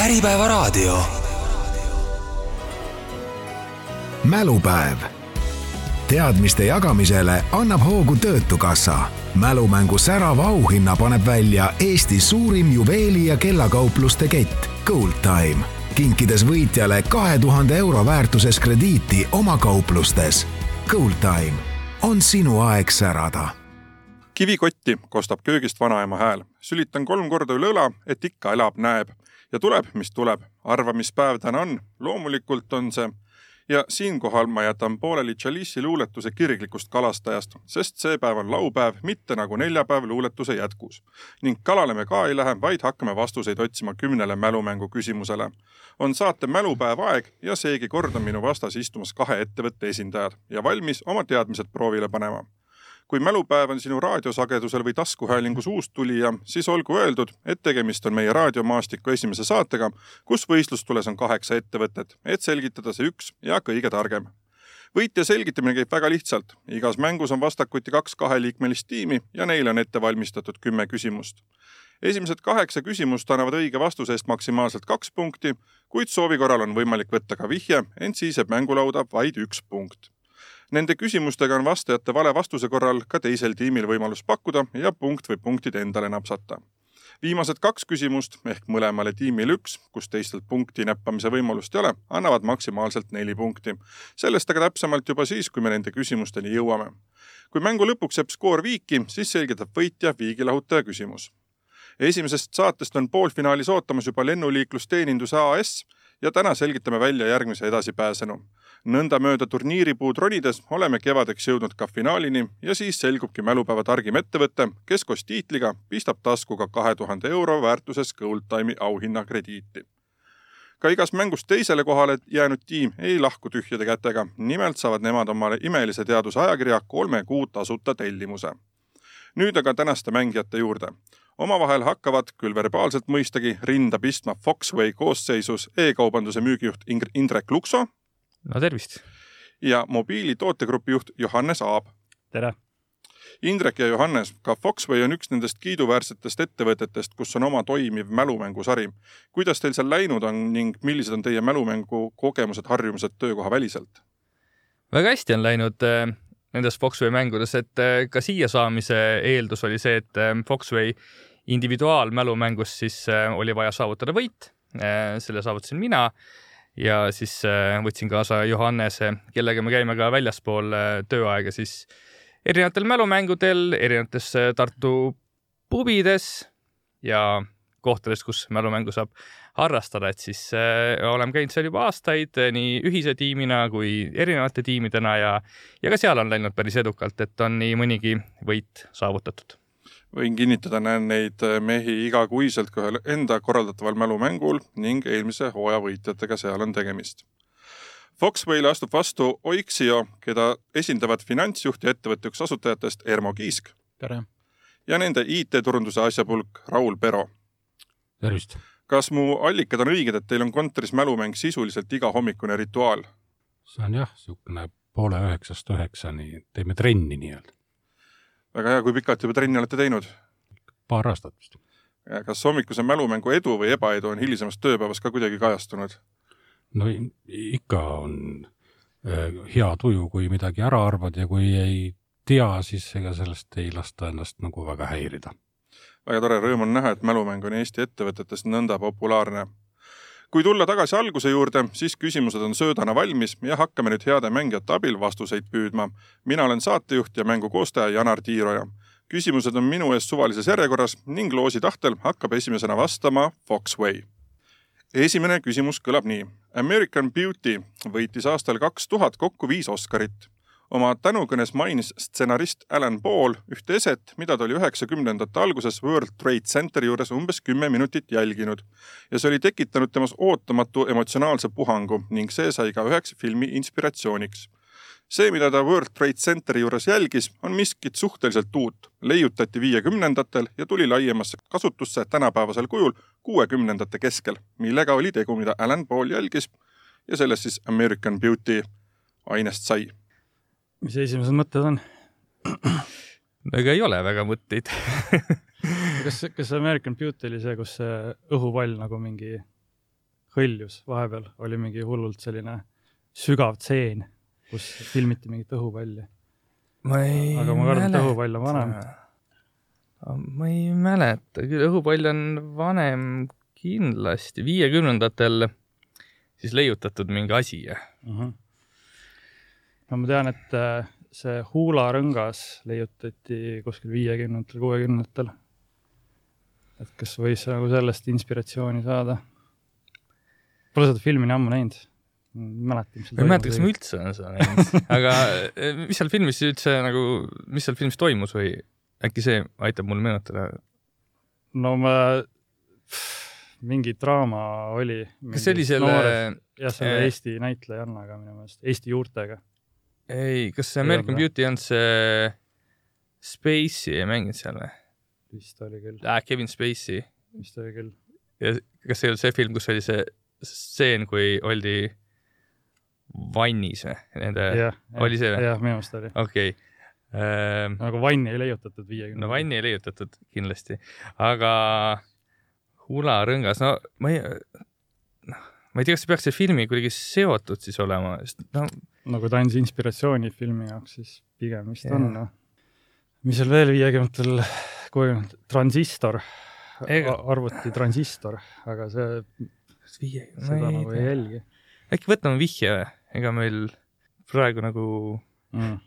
Äripäevaraadio. mälupäev. teadmiste jagamisele annab hoogu Töötukassa. mälumängu särava auhinna paneb välja Eesti suurim juveeli- ja kellakaupluste kett Gold Time, kinkides võitjale kahe tuhande euro väärtuses krediiti oma kauplustes. Gold Time on sinu aeg särada kivikotti kostab köögist vanaema hääl. sülitan kolm korda üle õla, et ikka elab, näeb ja tuleb, mis tuleb. arva, mis päev täna on. loomulikult on see ja siinkohal ma jätan pooleli Chalice'i luuletuse kirglikust kalastajast, sest see päev on laupäev, mitte nagu neljapäev luuletuse jätkus. ning kalale me ka ei lähe, vaid hakkame vastuseid otsima kümnele mälumängu küsimusele. on saate mälupäev aeg ja seegi kord on minu vastas istumas kahe ettevõtte esindajad ja valmis oma teadmised proovile panema kui mälupäev on sinu raadiosagedusel või taskuhäälingus uustulija, siis olgu öeldud, et tegemist on meie raadiomaastiku esimese saatega, kus võistlustules on kaheksa ettevõtet, et selgitada see üks ja kõige targem. võitja selgitamine käib väga lihtsalt. igas mängus on vastakuti kaks kaheliikmelist tiimi ja neile on ette valmistatud kümme küsimust. esimesed kaheksa küsimust annavad õige vastuse eest maksimaalselt kaks punkti, kuid soovi korral on võimalik võtta ka vihje, ent siis jääb mängulauda vaid üks punkt Nende küsimustega on vastajate vale vastuse korral ka teisel tiimil võimalus pakkuda ja punkt või punktid endale napsata. viimased kaks küsimust ehk mõlemale tiimile üks, kus teistelt punkti näppamise võimalust ei ole, annavad maksimaalselt neli punkti. sellest aga täpsemalt juba siis, kui me nende küsimusteni jõuame. kui mängu lõpuks jääb skoor viiki, siis selgitab võitja viigilahutaja küsimus esimesest saatest on poolfinaalis ootamas juba lennuliiklusteeninduse AS ja täna selgitame välja järgmise edasipääsenu nõndamööda turniiripuud ronides oleme kevadeks jõudnud ka finaalini ja siis selgubki mälupäeva targim ettevõte, kes koos tiitliga pistab taskuga kahe tuhande euro väärtuses Goldtime'i auhinnakrediiti. ka igas mängus teisele kohale jäänud tiim ei lahku tühjade kätega, nimelt saavad nemad omale imelise teaduse ajakirja kolme kuu tasuta tellimuse. nüüd aga tänaste mängijate juurde omavahel hakkavad, küll verbaalselt mõistagi, rinda pistma Foxway koosseisus e-kaubanduse müügijuht Indrek Lukso no tervist! ja mobiili tootegrupi juht Johannes Aab. tere! Indrek ja Johannes, ka Foxway on üks nendest kiiduväärsetest ettevõtetest, kus on oma toimiv mälumängusari. kuidas teil seal läinud on ning millised on teie mälumängu kogemused, harjumused töökoha väliselt? väga hästi on läinud äh, nendes Foxway mängudes, et äh, ka siia saamise eeldus oli see, et äh, Foxway individuaalmälumängus siis oli vaja saavutada võit. selle saavutasin mina ja siis äh, võtsin kaasa Johannese, kellega me käime ka väljaspool äh, tööaega siis erinevatel mälumängudel, erinevates äh, Tartu pubides ja kohtades, kus mälumängu saab harrastada, et siis äh, oleme käinud seal juba aastaid nii ühise tiimina kui erinevate tiimidena ja, ja ka seal on läinud päris edukalt, et on nii mõnigi võit saavutatud võin kinnitada, näen neid äh, mehi igakuiselt ka ühel enda korraldataval mälumängul ning eelmise hooaja võitjatega seal on tegemist. Foxway'le astub vastu Oixio, keda esindavad finantsjuht ja ettevõtte üks asutajatest Ermo Kiisk. tere! ja nende IT-turunduse asjapulk Raul Pero. tervist! kas mu allikad on õiged, et teil on kontoris mälumäng sisuliselt igahommikune rituaal? see on jah, niisugune poole üheksast üheksani, teeme trenni nii-öelda väga hea, kui pikalt juba trenni olete teinud? paar aastat vist. kas hommikuse mälumängu edu või ebaedu on hilisemas tööpäevas ka kuidagi kajastunud? no ikka on äh, hea tuju, kui midagi ära arvad ja kui ei tea, siis ega sellest ei lasta ennast nagu väga häirida. väga tore, rõõm on näha, et mälumäng on Eesti ettevõtetes nõnda populaarne kui tulla tagasi alguse juurde, siis küsimused on söödana valmis ja hakkame nüüd heade mängijate abil vastuseid püüdma. mina olen saatejuht ja mängu koostaja Janar Tiiroja. küsimused on minu ees suvalises järjekorras ning loosi tahtel hakkab esimesena vastama Foxway. esimene küsimus kõlab nii. American Beauty võitis aastal kaks tuhat kokku viis Oscarit oma tänukõnes mainis stsenarist Alan Paul ühte eset, mida ta oli üheksakümnendate alguses World Trade Centeri juures umbes kümme minutit jälginud. ja see oli tekitanud temas ootamatu emotsionaalse puhangu ning see sai ka üheks filmi inspiratsiooniks. see, mida ta World Trade Centeri juures jälgis, on miskit suhteliselt uut. leiutati viiekümnendatel ja tuli laiemasse kasutusse tänapäevasel kujul kuuekümnendate keskel, millega oli tegu, mida Alan Paul jälgis ja sellest siis American Beauty ainest sai mis esimesed mõtted on? no ega ei ole väga mõtteid kas, kas American Beauty oli see, kus see õhupall nagu mingi hõljus vahepeal, oli mingi hullult selline sügav tseen, kus filmiti mingit õhupalli. ma ei aga ma kardan, et õhupall on vanem. ma ei mäleta, küll õhupall on vanem kindlasti, viiekümnendatel siis leiutatud mingi asi uh. -huh. No ma tean, et äh, see huularõngas leiutati kuskil viiekümnendatel, kuuekümnendatel. et kas võis nagu sellest inspiratsiooni saada? Pole seda filmi nii ammu näinud mäleta, mis ma ei mäleta, kas ma üldse olen seda näinud, aga eh, mis seal filmis üldse nagu, mis seal filmis toimus või äkki see aitab mul meenutada? no ma, mingi draama oli. kas see oli selle? jah, selle äh, Eesti näitlejannaga minu meelest, Eesti juurtega. Ei, kas see American ei Beauty on see Spacey ei mänginud seal või? vist oli küll äh,. Kevin Spacey. vist oli küll. ja kas see ei olnud see film, kus oli see stseen, kui oldi vannis või? Nende, oli see või? jah, minu meelest oli. okei okay. ähm,. nagu vanni ei leiutatud viiekümne. no vanni ei leiutatud kindlasti, aga hularõngas, no ma ei, ma ei tea, kas see peaks selle filmi kuidagi seotud siis olema, sest no. no kui ta andis inspiratsiooni filmi jaoks, siis pigem vist ja. on, noh. mis seal veel viiekümnendatel, kuuekümnendatel, transistor, arvuti transistor, aga see, seda nagu ei jälgi äkki võtame vihje või? ega meil praegu nagu mm.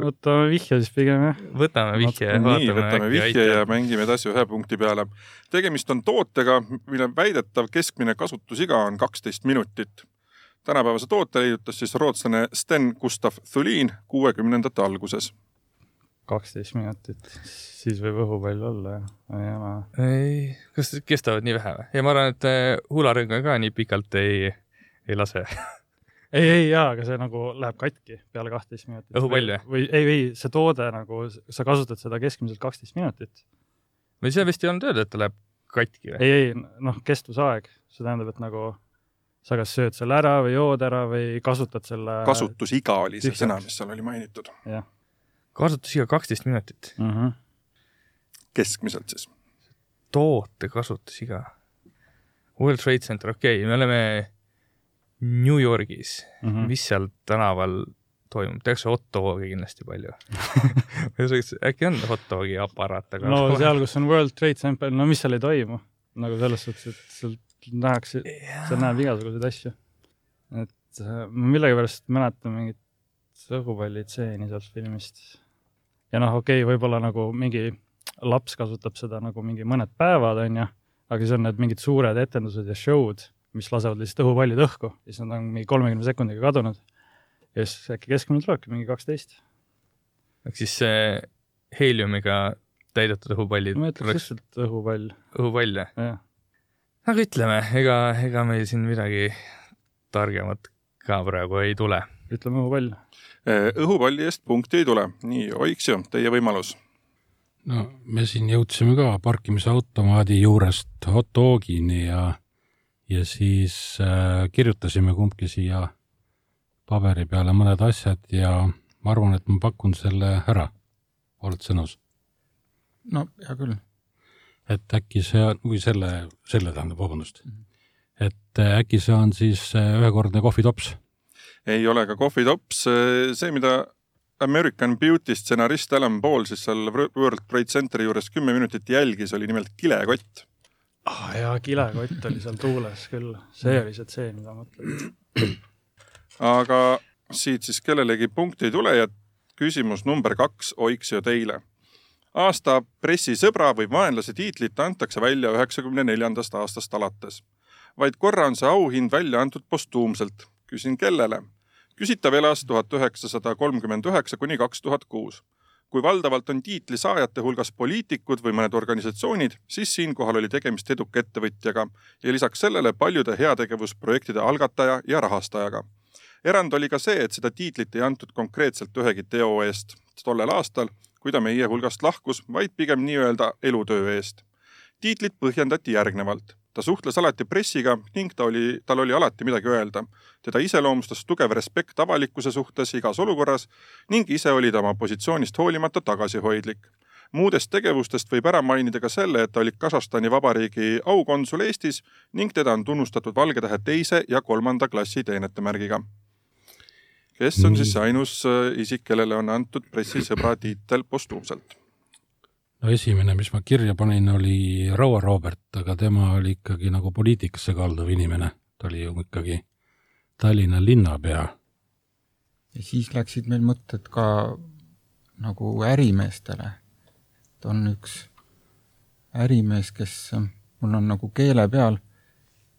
Võtame vihje siis pigem jah. võtame vihje. nii, võtame vihje ja mängime edasi ühe punkti peale. tegemist on tootega, mille väidetav keskmine kasutusiga on kaksteist minutit. tänapäevase toote leiutas siis rootslane Sten Gustav Thulin kuuekümnendate alguses. kaksteist minutit, siis võib õhupall olla jah, ei ole. ei, kas kestavad nii vähe või? ja ma arvan, et hularõnga ka nii pikalt ei, ei lase ei, ei jaa, aga see nagu läheb katki peale kahtteist minutit. õhupall või? või ei, ei, see toode nagu, sa kasutad seda keskmiselt kaksteist minutit. või see vist ei olnud öeldud, et ta läheb katki või? ei, ei, noh, kestvusaeg, see tähendab, et nagu sa kas sööd selle ära või jood ära või kasutad selle. kasutusiga oli see sõna, mis seal oli mainitud. kasutusiga kaksteist minutit mm. -hmm. keskmiselt siis. toote kasutusiga. World Trade Center, okei okay,, me oleme New Yorgis mm, -hmm. mis seal tänaval toimub, tehakse hot dog'i kindlasti palju äkki on hot dog'i aparaat, aga no seal, kus on World Trade Center, no mis seal ei toimu, nagu selles suhtes, et seal nähakse yeah., seal näeb igasuguseid asju. et äh, ma millegipärast mäletan mingit õhupallitseeni sealt filmist. ja noh, okei okay,, võib-olla nagu mingi laps kasutab seda nagu mingi mõned päevad, onju, aga siis on need mingid suured etendused ja show'd mis lasevad lihtsalt õhupallid õhku, siis nad on mingi kolmekümne sekundiga kadunud. ja siis äkki keskmine tulebki mingi kaksteist. ehk siis see heeliumiga täidetud õhupallid? ma ütleks oleks... lihtsalt õhupall. õhupall, jah? aga ütleme, ega, ega meil siin midagi targemat ka praegu ei tule. ütleme õhupall. Äh, õhupalli eest punkti ei tule. nii, Oiksju, teie võimalus. no me siin jõudsime ka parkimisautomaadi juurest hot dogini ja ja siis äh, kirjutasime kumbki siia paberi peale mõned asjad ja ma arvan, et ma pakun selle ära. oled sa nõus? no hea küll. et äkki see on, või selle, selle tähendab, vabandust mm. -hmm. et äh, äkki see on siis äh, ühekordne kohvitops? ei ole ka kohvitops, see, mida American Beauty stsenarist Alan Paul siis seal World Trade Centeri juures kümme minutit jälgis, oli nimelt kilekott ah oh, jaa, kilekott oli seal tuules küll, see oli see tseen, mida ma mõtlen. aga siit siis kellelegi punkti ei tule ja küsimus number kaks Oiksio teile. aasta pressisõbra või vaenlase tiitlit antakse välja üheksakümne neljandast aastast alates. vaid korra on see auhind välja antud postuumselt. küsin, kellele? küsitav elas tuhat üheksasada kolmkümmend üheksa kuni kaks tuhat kuus kui valdavalt on tiitli saajate hulgas poliitikud või mõned organisatsioonid, siis siinkohal oli tegemist eduka ettevõtjaga ja lisaks sellele paljude heategevusprojektide algataja ja rahastajaga. erand oli ka see, et seda tiitlit ei antud konkreetselt ühegi teo eest tollel aastal, kui ta meie hulgast lahkus, vaid pigem nii-öelda elutöö eest. tiitlit põhjendati järgnevalt ta suhtles alati pressiga ning ta oli, tal oli alati midagi öelda. teda iseloomustas tugev respekt avalikkuse suhtes igas olukorras ning ise oli ta oma positsioonist hoolimata tagasihoidlik. muudest tegevustest võib ära mainida ka selle, et ta oli Kasahstani Vabariigi aukonsul Eestis ning teda on tunnustatud Valgetähe teise ja kolmanda klassi teenetemärgiga. kes on siis ainus äh, isik, kellele on antud pressisõbra tiitel postuumselt? No esimene, mis ma kirja panin, oli Raua Robert, aga tema oli ikkagi nagu poliitikasse kalduv inimene. ta oli ju ikkagi Tallinna linnapea. ja siis läksid meil mõtted ka nagu ärimeestele. et on üks ärimees, kes mul on nagu keele peal,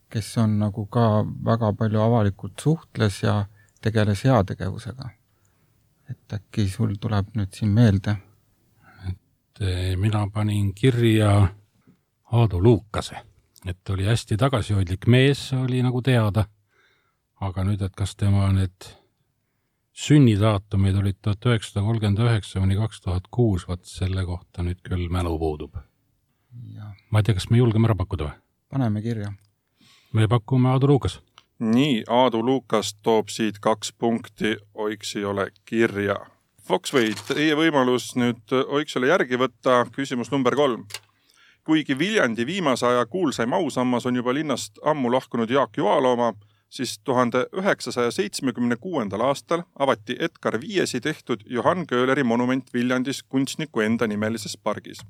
kes on nagu ka väga palju avalikult suhtles ja tegeles heategevusega. et äkki sul tuleb nüüd siin meelde? Et eh, mina panin kirja Aadu Luukase, et oli hästi tagasihoidlik mees, oli nagu teada. aga nüüd, et kas tema need sünnidaatumid olid tuhat üheksasada kolmkümmend üheksa kuni kaks tuhat kuus, vot selle kohta nüüd küll mälu puudub. ma ei tea, kas me julgeme ära pakkuda või? paneme kirja. me pakume Aadu Luukas. nii, Aadu Lukas toob siit kaks punkti, Oiks ei ole kirja. Foxway, teie võimalus nüüd Oiksele järgi võtta, küsimus number kolm. kuigi Viljandi viimase aja kuulsaim ausammas on juba linnast ammu lahkunud Jaak Joala oma, siis tuhande üheksasaja seitsmekümne kuuendal aastal avati Edgar Viiesi tehtud Johann Köhleri monument Viljandis kunstniku enda nimelises pargis.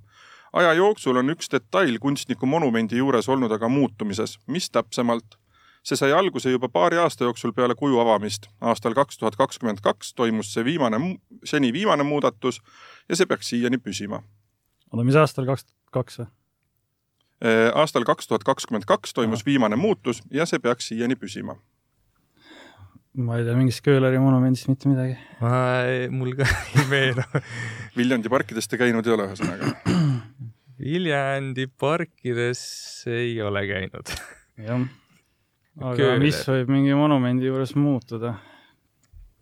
aja jooksul on üks detail kunstniku monumendi juures olnud aga muutumises, mis täpsemalt? See sai alguse juba paari aasta jooksul peale kuju avamist. aastal kaks tuhat kakskümmend kaks toimus see viimane, seni viimane muudatus ja see peaks siiani püsima. oota, mis aastal kaks tuhat kaks või? aastal kaks tuhat kakskümmend kaks toimus viimane muutus ja see peaks siiani püsima. ma ei tea mingist Köhleri monumendist mitte midagi. mul ka ei meenu Viljandi parkides te käinud ei ole, ühesõnaga? Viljandi parkides ei ole käinud. jah. Aga mis võib mingi monumendi juures muutuda?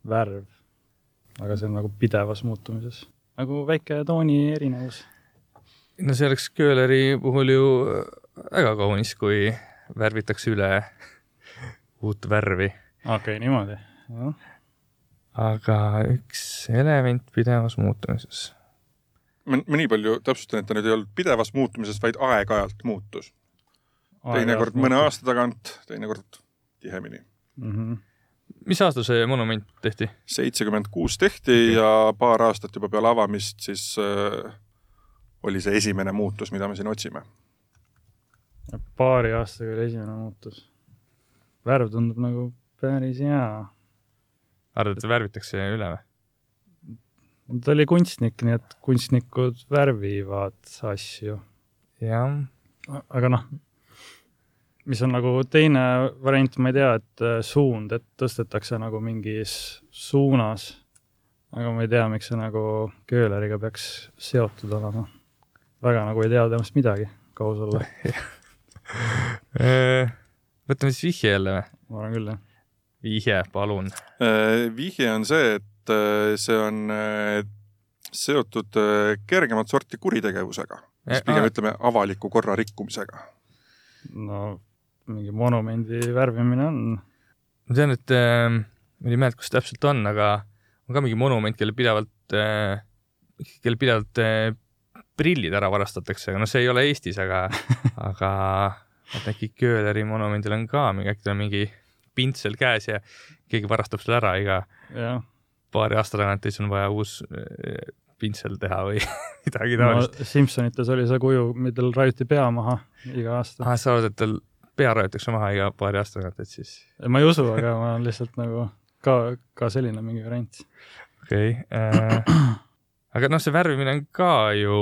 värv. aga see on nagu pidevas muutumises. nagu väike tooni erinevus no see oleks Köhleri puhul ju väga kaunis, kui värvitakse üle uut värvi. okei okay,, niimoodi. aga üks element pidevas muutumises. ma, ma nii palju täpsustan, et ta nüüd ei olnud pidevas muutumises, vaid aeg-ajalt muutus. Teinekord mõne aasta tagant, teinekord tihemini mm. -hmm. mis aastal see monument tehti? seitsekümmend kuus tehti okay. ja paar aastat juba peale avamist siis äh, oli see esimene muutus, mida me siin otsime. paari aastaga oli esimene muutus. värv tundub nagu päris hea. arvad, et värvitakse üle või? ta oli kunstnik, nii et kunstnikud värvivad asju. jah. aga noh, mis on nagu teine variant, ma ei tea, et äh, suund, et tõstetakse nagu mingis suunas. aga ma ei tea, miks see nagu kööleriga peaks seotud olema väga nagu ei tea temast midagi, kui aus olla võtame siis vihje jälle või? ma arvan küll, jah. vihje, palun. vihje on see, et see on seotud kergemat sorti kuritegevusega, siis pigem ütleme avaliku korra rikkumisega. no mingi monumendi värvimine on. ma tean, et äh, ma ei mäleta, kus täpselt on, aga on ka mingi monument, kelle pidevalt äh,, kelle pidevalt äh, prillid ära varastatakse, aga noh, see ei ole Eestis, aga aga äkki Köhleri monumendil on ka mingi, äkki tal on mingi pintsel käes ja keegi varastab selle ära iga ja. paari aasta tagant ja siis on vaja uus eh, pintsel teha või midagi taolist no,. Simsonites oli see kuju, millel raiuti pea maha iga aasta. ah, sa arvad, et tal pea raiutakse maha iga paari aasta tagant, et siis? ma ei usu, aga ma lihtsalt nagu ka, ka selline mingi variant. okei okay, äh, aga noh, see värvimine on ka ju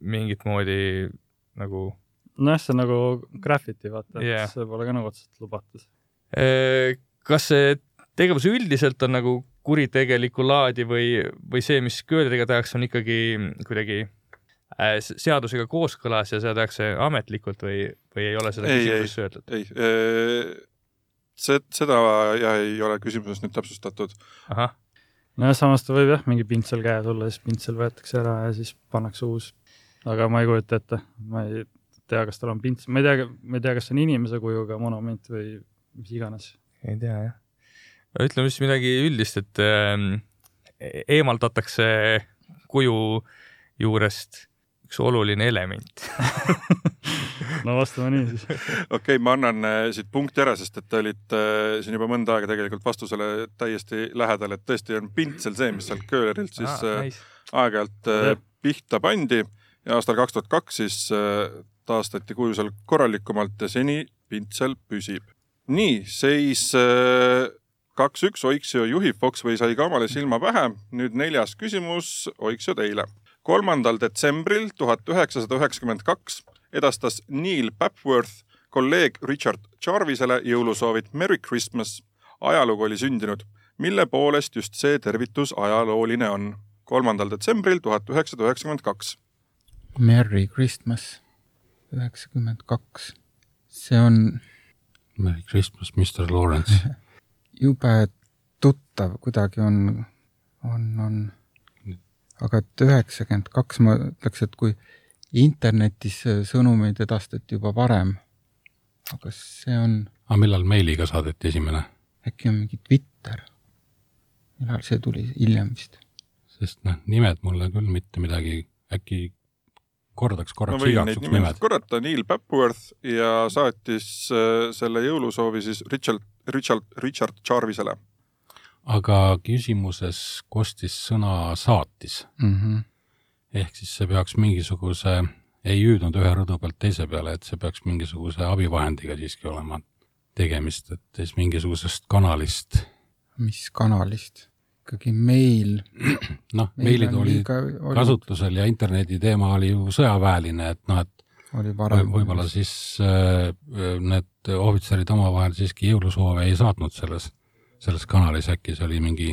mingit moodi nagu. nojah, see on nagu graffiti, vaata yeah., et see pole ka nagu otseselt lubatud. kas see tegevus üldiselt on nagu kuritegelikku laadi või, või see, mis köödidega tehakse, on ikkagi kuidagi seadusega kooskõlas ja seda tehakse ametlikult või, või ei ole seda küsimuses öeldud? ei, see, seda ja ei ole küsimuses nüüd täpsustatud. nojah, samas ta võib jah, mingi pintsel käes olla, siis pintsel võetakse ära ja siis pannakse uus. aga ma ei kujuta ette, ma ei tea, kas tal on pintsel, ma ei tea, ma ei tea, kas see on inimese kujuga monument või mis iganes. ei tea jah. ütleme siis midagi üldist, et äh, eemaldatakse kuju juurest üks oluline element no vastame nii siis. okei okay,, ma annan äh, siit punkti ära, sest et te olite äh, siin juba mõnda aega tegelikult vastusele täiesti lähedal, et tõesti on pintsel see, mis sealt köölerilt siis ah, nice. aeg-ajalt pihta pandi ja aastal kaks tuhat kaks siis taastati kuju seal korralikumalt ja seni pintsel püsib. nii, seis kaks-üks, Oiksio juhib, Foxway sai ka omale silma pähe. nüüd neljas küsimus, Oiksio teile. Kolmandal detsembril tuhat üheksasada üheksakümmend kaks edastas Neil Papworth kolleeg Richard Jarvisele jõulusoovid Merry Christmas. ajalugu oli sündinud. mille poolest just see tervitus ajalooline on? kolmandal detsembril tuhat üheksasada üheksakümmend kaks. Merry Christmas, üheksakümmend kaks. see on. Merry Christmas, Mr Lawrence jube tuttav kuidagi on, on, on. Aga et üheksakümmend kaks, ma ütleks, et kui internetis sõnumeid edastati juba varem, aga see on. aga millal meiliga saadeti esimene? äkki on mingi Twitter. millal see tuli, hiljem vist? sest noh, nimed mulle küll mitte midagi, äkki kordaks korraks no, igaks juhuks nimed. korrata, Neil Papworth ja saatis äh, selle jõulusoovi siis Richard Richard, Richard Jarvisele. Aga küsimuses kostis sõna saatis mm. -hmm. ehk siis see peaks mingisuguse, ei hüüdnud ühe rõdu pealt teise peale, et see peaks mingisuguse abivahendiga siiski olema tegemist, et siis mingisugusest kanalist. mis kanalist? ikkagi meil. noh, meilid olid kasutusel ja interneti teema oli ju sõjaväeline, et noh, et oli võib-olla siis äh, need ohvitserid omavahel siiski jõulusoove ei saatnud selles, selles kanalis, äkki see oli mingi,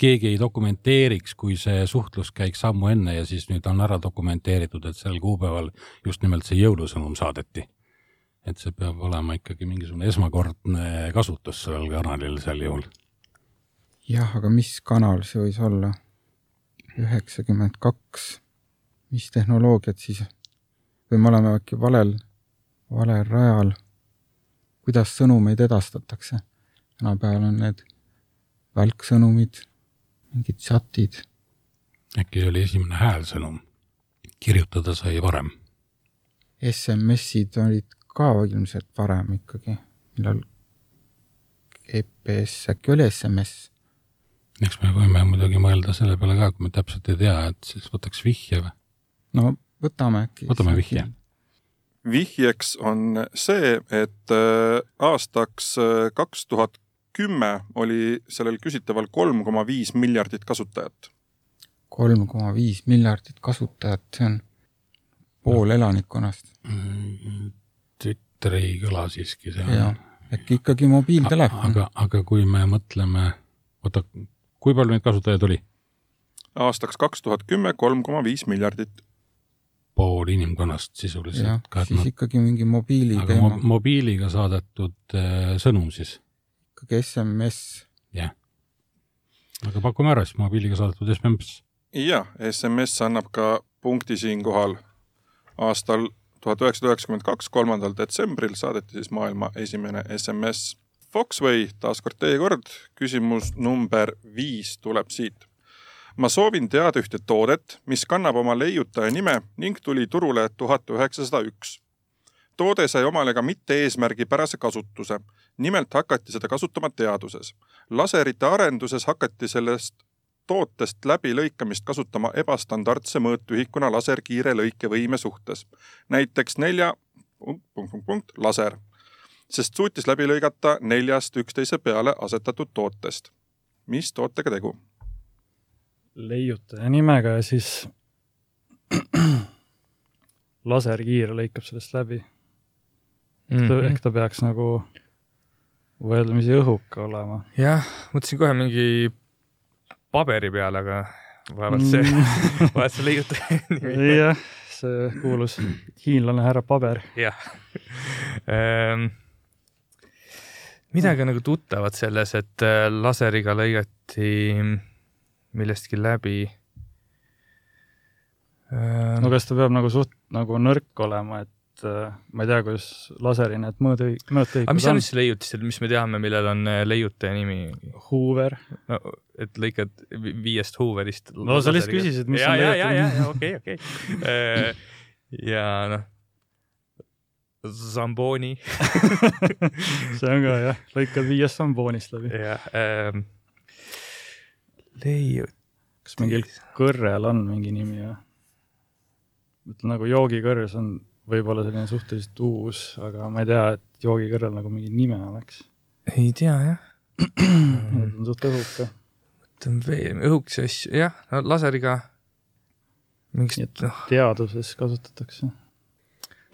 keegi ei dokumenteeriks, kui see suhtlus käiks sammu enne ja siis nüüd on ära dokumenteeritud, et sel kuupäeval just nimelt see jõulusõnum saadeti. et see peab olema ikkagi mingisugune esmakordne kasutus sellel kanalil sel juhul. jah, aga mis kanal see võis olla? üheksakümmend kaks, mis tehnoloogiat siis või me oleme äkki valel, valel rajal, kuidas sõnumeid edastatakse. Tänapäeval on need välksõnumid, mingid chatid. äkki see oli esimene häälsõnum, kirjutada sai varem? SMS-id olid ka ilmselt varem ikkagi, millal EPS, äkki oli SMS? eks me võime muidugi mõelda selle peale ka, kui me täpselt ei tea, et siis võtaks vihje või? no võtame äkki. võtame vihje. vihjeks on see, et äh, aastaks äh, kaks tuhat kümme oli sellel küsitaval kolm koma viis miljardit kasutajat. kolm koma viis miljardit kasutajat, see on pool elanikkonnast. Twitter ei kõla siiski, on. äkki ikkagi mobiiltelefon. aga, aga kui me mõtleme, oota, kui palju neid kasutajaid oli? aastaks kaks tuhat kümme kolm koma viis miljardit pool inimkonnast sisuliselt. siis nad... ikkagi mingi mobiili aga teema mo. mobiiliga saadetud äh, sõnum siis? Ikkagi SMS. jah. aga pakume ära siis mobiiliga saadetud SMS. jah, SMS annab ka punkti siinkohal. aastal tuhat üheksasada üheksakümmend kaks, kolmandal detsembril saadeti siis maailma esimene SMS. Foxway, taas kord teie kord, küsimus number viis tuleb siit ma soovin teada ühte toodet, mis kannab oma leiutaja nime ning tuli turule tuhat üheksasada üks. Toode sai omale ka mitte-eesmärgipärase kasutuse. nimelt hakati seda kasutama teaduses. laserite arenduses hakati sellest tootest läbilõikamist kasutama ebastandardse mõõtühikuna laserkiire lõikevõime suhtes. näiteks nelja punkt, punkt, punkt, punkt, laser, sest suutis läbi lõigata neljast üksteise peale asetatud tootest. mis tootega tegu? leiutaja nimega ja siis laserkiir lõikab sellest läbi mm. -hmm. ehk ta peaks nagu võrdlemisi õhuke olema. jah, mõtlesin kohe mingi paberi peale, aga vaevalt see mm., vaevalt see leiutaja nimi. jah, see kuulus hiinlane härra Paber. jah ehm, midagi on nagu tuttavat selles, et äh, laseriga lõigati millestki läbi. no kas ta peab nagu suht nagu nõrk olema, et äh, ma ei tea, kuidas laseri need mõõtühik, mis mõõtühikud on on. üldse leiutised, mis me teame, millel on äh, leiutaja nimi? Hoover, no et lõikad vi- viiest Hooverist. No sa lihtsalt küsisid, mis ja, on ja, ja, leiutaja ja, nimi. okei, okei. ja noh, Zamboni see on ka jah, lõikad viiest samboonist läbi. ja ähm, leiut-, kas mingil kõrrel on mingi nimi või? ütleme nagu joogikõrs on võib-olla selline suhteliselt uus, aga ma ei tea, et joogikõrrel nagu mingi nime oleks. ei tea jah, on suht õhuke. mõtlen veel, õhukese asju, jah, no laseriga mingit, noh, teaduses kasutatakse.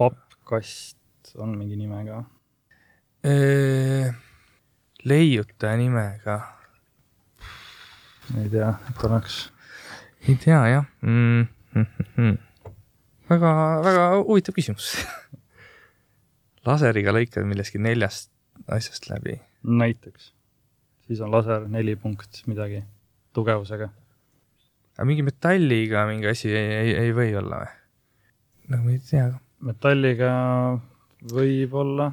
pappkast on mingi nimega. leiutaja nimega, ei tea, et oleks. ei tea jah. Mm -hmm. väga, väga huvitav küsimus. laseriga lõikad millestki neljast asjast läbi. näiteks. siis on laser neli punkt midagi tugevusega. aga mingi metalliga mingi asi ei, ei, ei või olla või? nagu ma ei tea. metalliga võib-olla.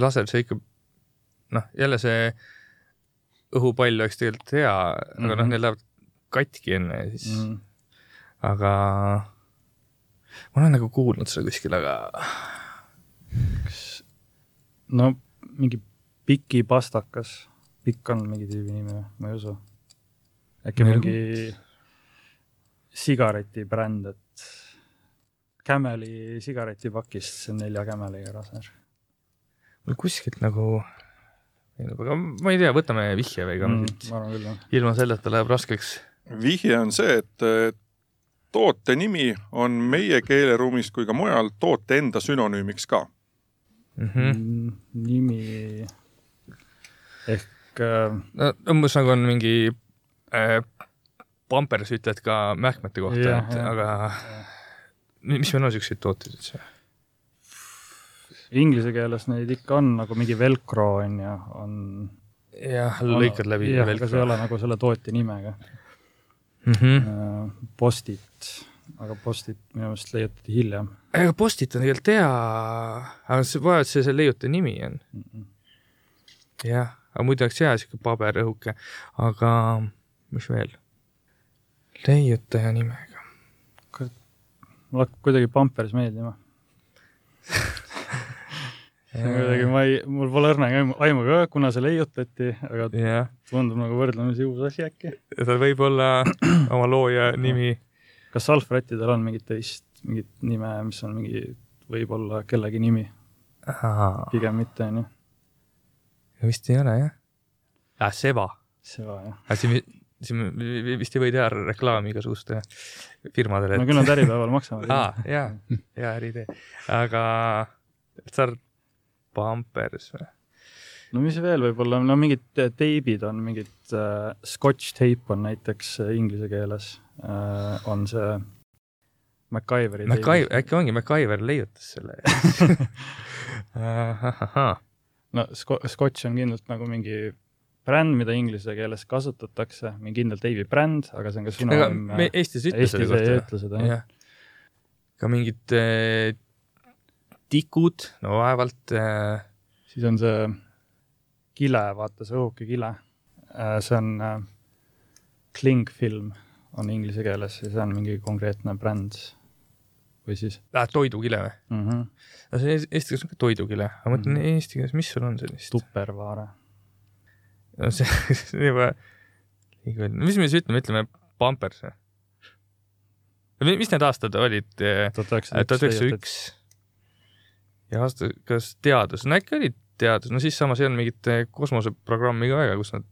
laser, see ikka, noh, jälle see õhupall oleks tegelikult hea mm, -hmm. aga noh, Mhm. need lähevad katki enne ja siis mm., Mm. aga ma olen nagu kuulnud seda kuskil, aga no mingi pikipastakas. pikk on mingi tüübi nimi või? ma ei usu. äkki Ma ei mingi sigaretibränd, et Cameli sigaretipakist, see on nelja Cameliga laser. mul kuskilt nagu, aga ma ei tea, võtame vihje või ka Mm, ma arvan küll, jah. ilma selleta läheb raskeks. vihje on see, et eh, toote nimi on meie keeleruumis kui ka mujal toote enda sünonüümiks ka. Mm -hmm. Mm, nimi ehk äh, no umbes nagu on mingi äh, Pampers ütled ka mähkmete kohta Jah,, et jah. aga mi- mis meil on siukseid tooteid üldse? inglise keeles neid ikka on nagu mingi velcro on ju, on. jah, lõikad läbi. jah, aga see ei ole nagu selle tootja nimega mm. -hmm. äh,. Postit, aga Postit minu meelest leiutati hiljem ega Postit on tegelikult hea, aga see, vaevalt see see leiutaja nimi on. mm. -mm. jah, aga muidu oleks hea siuke paberõhuke, aga mis veel? leiutaja nimega. mulle hakkab kuidagi Pampers meeldima. kuidagi ma ei, mul pole õrna aimu- ka, kuna see leiutati, aga jah, tundub nagu võrdlemisi uus asi äkki. ta võib olla oma looja nimi. Kas salvrättidel on mingit teist, mingit nime, mis on mingi, võib-olla kellegi nimi, pigem mitte onju. vist ei ole jah äh,. Seva, see va jah. aga siin, siin vi- vist ei või teha reklaami igasuguste firmadele. no küll nad Äripäeval maksavad. aa, jaa, hea äriidee, aga sa oled Pampers või? no mis veel võib-olla, no mingid te- teibid on, mingid äh, scotch tape on näiteks äh, inglise keeles on see MacGyveri MacGyver, äkki ongi MacGyver leiutas selle no sco- scotch on kindlalt nagu mingi bränd, mida inglise keeles kasutatakse, mingi kindel teibi bränd, aga see on ka ega sünonüüm me Eestis ei ütle Eestis selle ei kohta. ütle seda jah. ka mingid äh, tikud, no vaevalt äh, siis on see kile, vaata see õhuke kile. see on äh, klingfilm on inglise keeles ja see on mingi konkreetne bränd või siis äh, toidukile või? mm -hmm. no see eesti keeles on ka toidukile, aga ma mõtlen Mhm. eesti keeles, mis sul on sellist? tupperware. no see, see on juba liiga mis me siis ütleme, ütleme Pampers või? mis need aastad olid? tuhat tuhat üheksasada üks. ja aasta, kas teadus, no äkki oli teadus, no siis samas ei olnud mingit eh, kosmoseprogrammi ka väga, kus nad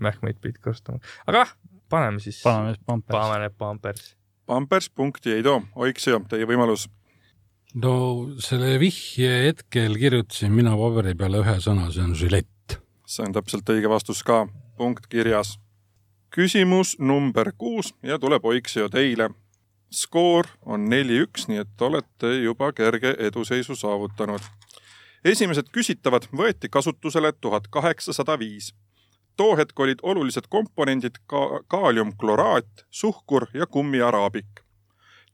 mähkmeid pidid kasutama, aga ah, paneme siis, paneme Pampers. paneme Pampers. Pampers punkti ei too, Oiksio, teie võimalus. no selle vihje hetkel kirjutasin mina paberi peale ühe sõna, see on žilett. see on täpselt õige vastus ka, punkt kirjas. küsimus number kuus ja tuleb Oiksio teile. skoor on neli-üks, nii et olete juba kerge eduseisu saavutanud. esimesed küsitavad võeti kasutusele tuhat kaheksasada viis too hetk olid olulised komponendid ka kaaliumkloraat, suhkur ja kummiaraabik.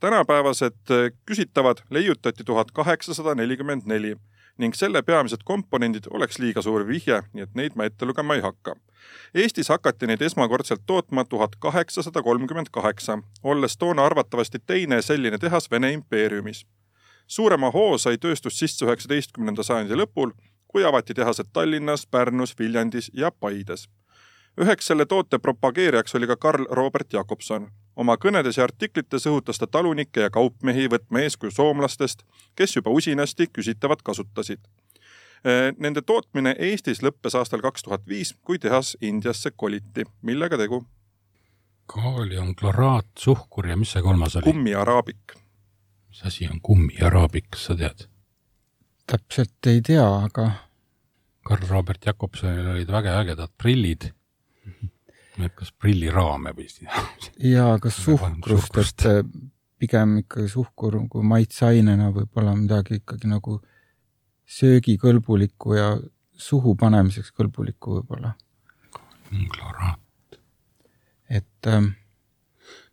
tänapäevased äh, küsitavad leiutati tuhat kaheksasada nelikümmend neli ning selle peamised komponendid oleks liiga suur vihje, nii et neid ma ette lugema ei hakka. Eestis hakati neid esmakordselt tootma tuhat kaheksasada kolmkümmend kaheksa, olles toona arvatavasti teine selline tehas Vene impeeriumis. suurema hoo sai tööstus sisse üheksateistkümnenda sajandi lõpul, kui avati tehased Tallinnas, Pärnus, Viljandis ja Paides üheks selle toote propageerijaks oli ka Karl Robert Jakobson. oma kõnedes ja artiklites õhutas ta talunikke ja kaupmehi võtma eeskuju soomlastest, kes juba usinasti küsitavat kasutasid. Nende tootmine Eestis lõppes aastal kaks tuhat viis, kui tehas Indiasse koliti. millega tegu? kaaliumkloraat, suhkur ja mis see kolmas oli? kummiaraabik. mis asi on kummiaraabik, kas sa tead? Täpselt ei tea, aga Karl Robert Jakobsonil olid väga ägedad prillid et kas prilliraame või? jaa, kas suhkrust, et pigem ikkagi suhkur kui maitseainena võib-olla midagi ikkagi nagu söögikõlbulikku ja suhu panemiseks kõlbulikku võib-olla. kloraat. et ähm,.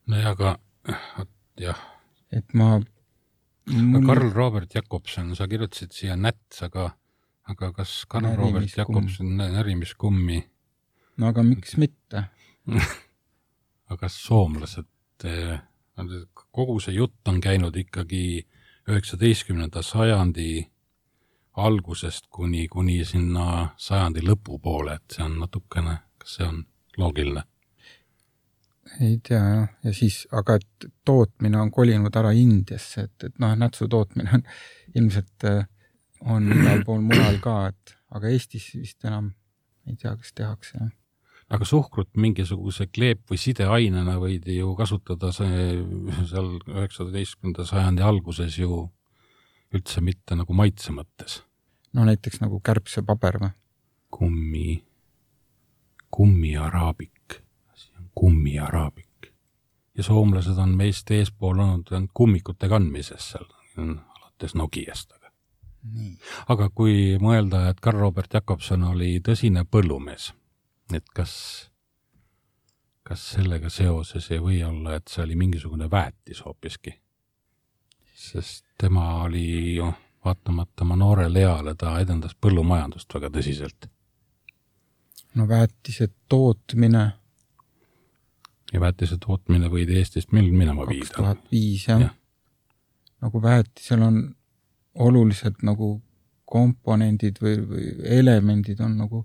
nojah, aga jah. et ma mul.... Karl Robert Jakobson, sa kirjutasid siia näts, aga, aga kas Karl Robert Jakobson närimiskummi? No aga miks mitte? Aga kas soomlased, eh, kogu see jutt on käinud ikkagi üheksateistkümnenda sajandi algusest kuni, kuni sinna sajandi lõpupoole, et see on natukene, kas see on loogiline? Ei tea jah, ja siis, aga et tootmine on kolinud ära Indiasse, et, et noh, nätsu tootmine on ilmselt eh, on igal pool mujal ka, et aga Eestis vist enam ei tea, kas tehakse jah aga suhkrut mingisuguse kleep- või sideainena võidi ju kasutada see seal üheksateistkümnenda sajandi alguses ju üldse mitte nagu maitse mõttes. no näiteks nagu kärbsepaber või? kummi, kummiaraabik, kummiaraabik. ja soomlased on meist eespool olnud kummikute kandmises seal, alates Nokiast, aga kui mõelda, et Karl Robert Jakobson oli tõsine põllumees et kas, kas sellega seoses ei või olla, et see oli mingisugune väetis hoopiski? sest tema oli ju, vaatamata oma noorele eale, ta edendas põllumajandust väga tõsiselt. no väetise tootmine. Ja väetise tootmine võidi Eestist millal minema viida? kaks tuhat viis, jah ja.. nagu väetisel on olulised nagu komponendid või, või elemendid on nagu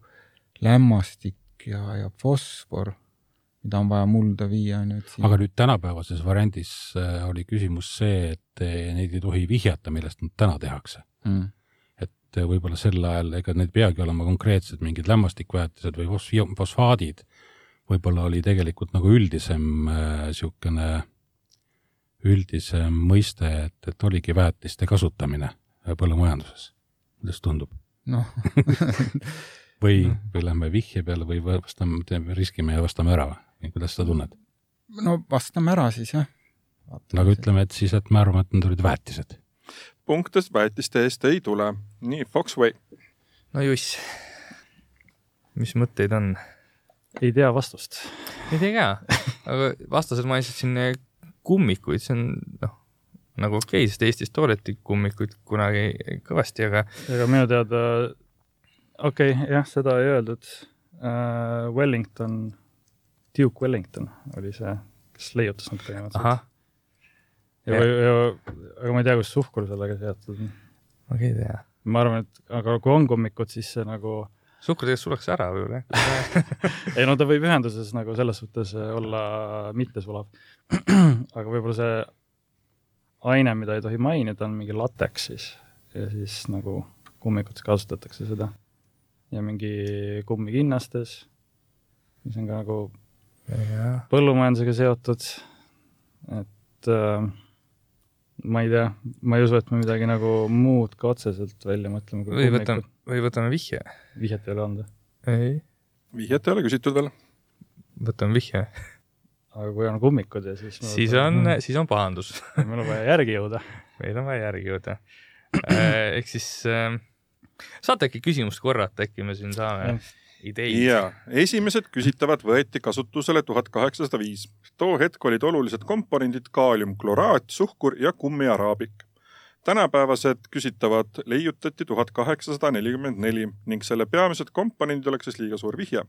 lämmastik, ja, ja fosfor, mida on vaja mulda viia, on ju. aga nüüd tänapäevases variandis äh, oli küsimus see, et äh, neid ei tohi vihjata, millest nad täna tehakse mm.. et äh, võib-olla sel ajal, ega need peagi olema konkreetsed mingid lämmastikväetised või fosfaadid, võib-olla oli tegelikult nagu üldisem niisugune äh, üldisem mõiste, et, et oligi väetiste kasutamine põllumajanduses. kuidas tundub? noh või mm., või lähme vihje peale või vastame, teeme, riskime ja vastame ära või kuidas sa tunned? no vastame ära siis jah. no aga ütleme, et siis, et me arvame, et need olid väetised. punktidest väetiste eest ei tule. nii, Foxway. no juss. mis mõtteid on? Ei tea vastust. ei tea ka, aga vastased mainisid siin eh, kummikuid, see on noh, nagu okei okay,, sest Eestis toodeti kummikuid kunagi kõvasti, aga. ega minu teada okei okay,, jah, seda ei öeldud uh,. Wellington, Duke Wellington oli see, kes leiutas nad põhimõtteliselt. ja, ja, aga ma ei tea, kus suhkur sellega seotud on. ma ka ei tea. ma arvan, et aga kui on kummikud, siis see nagu suhkur tegelikult sulaks ära võib-olla ei no ta võib ühenduses nagu selles suhtes olla mittesulav. aga võib-olla see aine, mida ei tohi mainida, on mingi lateks siis ja siis nagu kummikutes kasutatakse seda ja mingi kummikinnastes, mis on ka nagu ja. põllumajandusega seotud. et äh, ma ei tea, ma ei usu, et me midagi nagu muud ka otseselt välja mõtleme. või võtame, või võtame vihje. vihjet ei ole anda? ei. vihjet ei ole küsitud veel. võtame vihje. aga kui on kummikud ja siis siis on, siis on pahandus meil on vaja järgi jõuda. meil on vaja järgi jõuda. Äh, ehk siis äh, saate äkki küsimust korrata, äkki me siin saame? ideid. ja esimesed küsitavad võeti kasutusele tuhat kaheksasada viis. too hetk olid olulised komponendid kaaliumkloraat, suhkur ja kummiaraabik. tänapäevased küsitavad leiutati tuhat kaheksasada nelikümmend neli ning selle peamised komponendid oleks siis liiga suur vihje.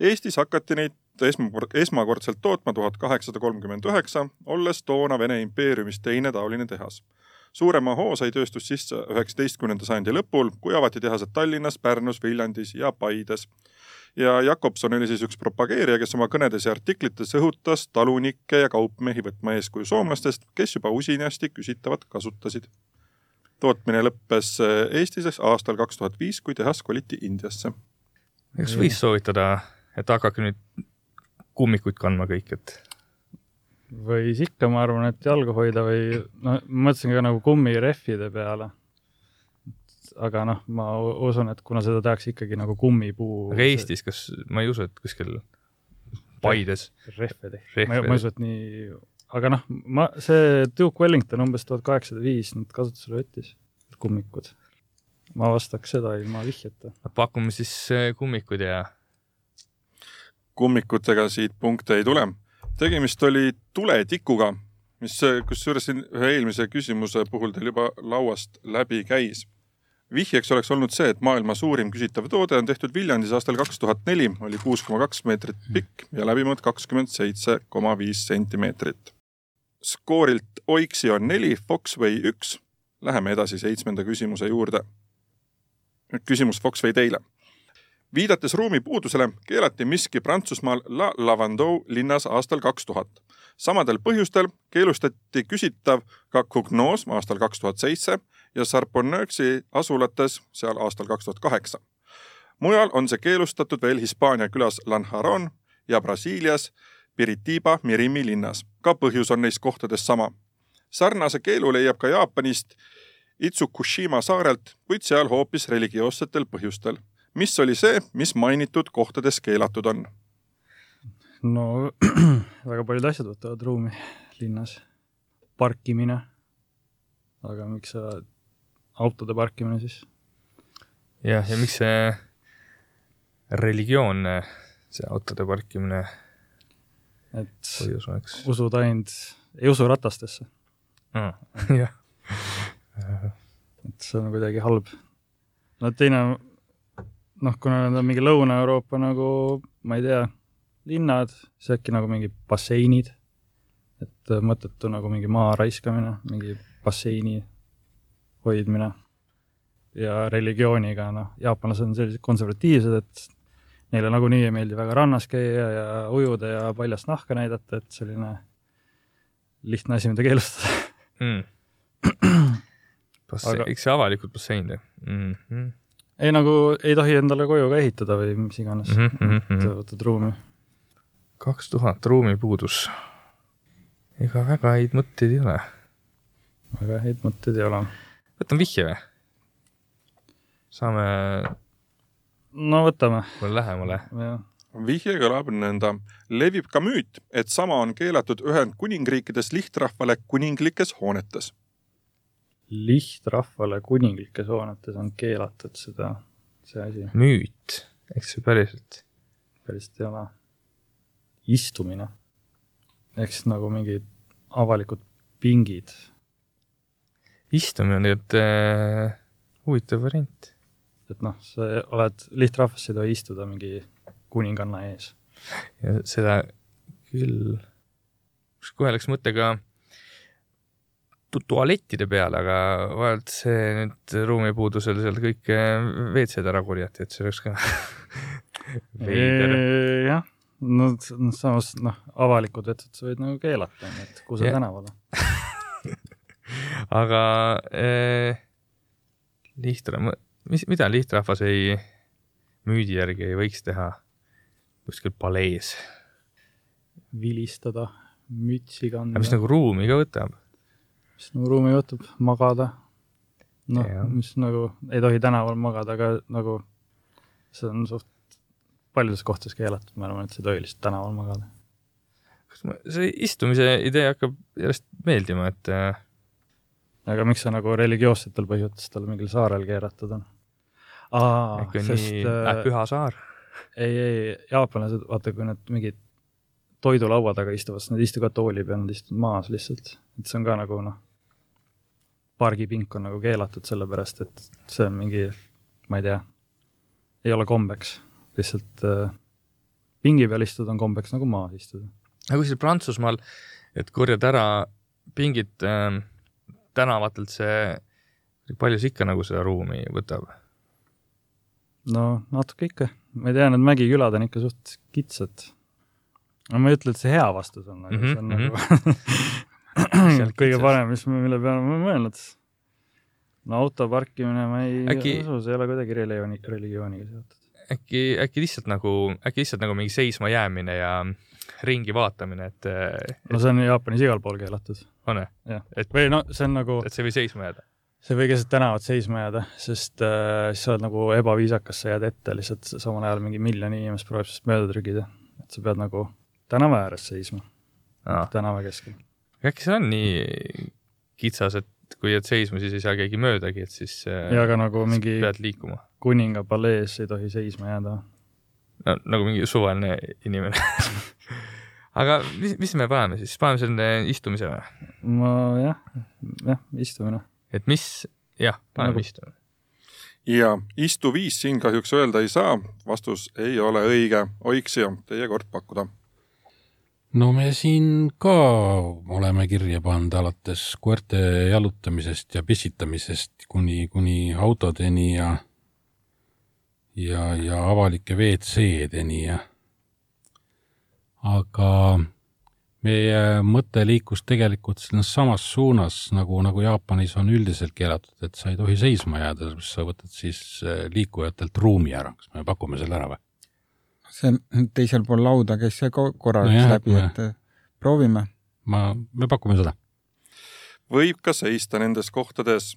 Eestis hakati neid esmakord- esmakordselt tootma tuhat kaheksasada kolmkümmend üheksa, olles toona Vene impeeriumis teine taoline tehas suurema hoo sai tööstus sisse üheksateistkümnenda sajandi lõpul, kui avati tehased Tallinnas, Pärnus, Viljandis ja Paides. ja Jakobson oli siis üks propageerija, kes oma kõnedes ja artiklites õhutas talunikke ja kaupmehi võtma eeskuju soomlastest, kes juba usinasti küsitavat kasutasid. tootmine lõppes Eestis aastal kaks tuhat viis, kui tehas koliti Indiasse. kas võis soovitada, et hakake nüüd kummikuid kandma kõik, et võis ikka, ma arvan, et jalga hoida või no mõtlesin ka nagu kummirehvide peale. aga noh, ma usun, et kuna seda tehakse ikkagi nagu kummipuu. aga Eestis, kas, ma ei usu, et kuskil Paides, rehve tehti. Ma ei usu, et nii, aga noh, ma, see Duke Wellington umbes tuhat kaheksasada viis nüüd kasutusele võttis, kummikud. ma vastaks seda ilma vihjeta. pakume siis äh, kummikuid ja kummikutega siit punkte ei tule. Tegemist oli tuletikuga, mis kusjuures siin ühe eelmise küsimuse puhul teil juba lauast läbi käis. vihjeks oleks olnud see, et maailma suurim küsitav toode on tehtud Viljandis aastal kaks tuhat neli, oli kuus koma kaks meetrit pikk ja läbimõõt kakskümmend seitse koma viis sentimeetrit. skoorilt Oiksi on neli, Foxway üks. Läheme edasi seitsmenda küsimuse juurde. küsimus Foxway teile viidates ruumipuudusele keelati miski Prantsusmaal La Lavandou linnas aastal kaks tuhat. samadel põhjustel keelustati küsitav ka Cognos aastal kaks tuhat seitse ja Sarponneuxi asulates seal aastal kaks tuhat kaheksa. mujal on see keelustatud veel Hispaania külas Lanjaron ja Brasiilias Piritiba Mirimi linnas. ka põhjus on neis kohtades sama. sarnase keelu leiab ka Jaapanist Itsukushima saarelt, kuid seal hoopis religioossetel põhjustel mis oli see, mis mainitud kohtades keelatud on? no väga paljud asjad võtavad ruumi linnas. parkimine. aga miks sa, autode parkimine siis? jah, ja miks see religioonne, see autode parkimine et põhjus oleks? usud ainult, ei usu ratastesse, jah, et see on kuidagi halb. no teine, noh, kuna need on mingi Lõuna-Euroopa nagu, ma ei tea, linnad, siis äkki nagu mingi basseinid, et mõttetu nagu mingi maa raiskamine, mingi basseini hoidmine ja religiooniga, noh, jaapanlased on sellised konservatiivsed, et neile nagunii ei meeldi väga rannas käia ja ujuda ja paljast nahka näidata, et selline lihtne asi, mida keelustada. mm. bassein Aga- eks see avalikult bassein või mm? -hmm. Ei nagu ei tohi endale koju ka ehitada või mis iganes mm, -hmm. mhm. võtad ruumi. kaks tuhat ruumipuudus. ega väga häid mõtteid ei ole. väga häid mõtteid ei ole. võtame vihje või? saame no võtame, lähemale. jah. vihje kõlab nõnda. levib ka müüt, et sama on keelatud Ühendkuningriikides lihtrahvale kuninglikes hoonetes. Lihtrahvale kuninglikes hoonetes on keelatud seda, see asi müüt, eks see päriselt. päriselt ei ole. istumine ehk siis nagu mingid avalikud pingid. istumine on tegelikult äh, huvitav variant. et noh, sa oled lihtrahvas, sa ei tohi istuda mingi kuninganna ees. ja seda küll, kohe läks mõte ka tualettide peale, aga vaevalt see nüüd ruumipuudusel seal kõik äh, WC-d ära korjati, et see oleks ka veider. jah, no samas noh, avalikud vetsad sa võid nagu keelata, et Kuse Jah. tänavale. aga äh, lihtra-, mis, mida lihtrahvas ei, müüdi järgi ei võiks teha kuskil palees, vilistada, mütsi kanda. mis nagu ruumi ka võtab. Mis nagu ruumi võtab, magada. noh mis nagu ei tohi tänaval magada, aga nagu see on suht paljudes kohtades keelatud, ma arvan, et sa ei tohi lihtsalt tänaval magada. kas ma, see istumise idee hakkab järjest meeldima, et äh, aga miks sa nagu religioossetel põhjustel mingil saarel keeratud on? aa, sest nii äh, äh, püha saar. ei, ei, jaapanlased, vaata, kui nad mingid toidulaua taga istuvad, siis nad ei istu ka tooli peal, nad istuvad maas lihtsalt. et see on ka nagu noh, pargipink on nagu keelatud sellepärast, et see on mingi, ma ei tea, ei ole kombeks, lihtsalt äh, pingi peal istuda on kombeks nagu maas istuda. aga kusjuures Prantsusmaal, et korjad ära pingid äh, tänavatelt, see, palju see ikka nagu seda ruumi võtab? no natuke ikka, ma ei tea, need mägikülad on ikka suht kitsad. no ma ei ütle, et see hea vastus on, aga mm -hmm, see on mm -hmm. nagu kõige parem, mis, mille peale ma mõelnud. no auto parkimine, ma ei äkki... see ei ole kuidagi religiooni, religiooniga seotud. äkki, äkki lihtsalt nagu, äkki lihtsalt nagu mingi seisma jäämine ja ringi vaatamine, et, et.... no see on Jaapanis igal pool keelatud. on jah, et või no see on nagu. et see ei või seisma jääda sa ei või keset tänavat seisma jääda, sest äh, siis sa oled nagu ebaviisakas, sa jääd ette lihtsalt, samal ajal mingi miljon inimest proovib sinust mööda trügida. et sa pead nagu tänava ääres seisma, tänava keskel. Äkki see on nii kitsas, et kui jääd seisma, siis ei saa keegi möödagi, et siis äh, ja aga nagu mingi kuninga palees ei tohi seisma jääda. no nagu mingi suvaline inimene aga mis, mis me paneme siis, paneme selle istumise või? ma jah, jah, istumine et mis, jah, paneme nagu... istuma. ja istuviis siin kahjuks öelda ei saa, vastus ei ole õige. Oiksio, teie kord pakkuda. No me siin ka oleme kirja pannud alates koerte jalutamisest ja pissitamisest kuni, kuni autodeni ja ja, ja avalike WC-deni ja aga meie mõte liikus tegelikult selles samas suunas, nagu, nagu Jaapanis on üldiselt keelatud, et sa ei tohi seisma jääda, sa võtad siis äh, liikujatelt ruumi ära, kas me pakume selle ära või? See teisel pool lauda käis see korra no läbi, et äh, proovime. ma, me pakume seda. võib ka seista nendes kohtades.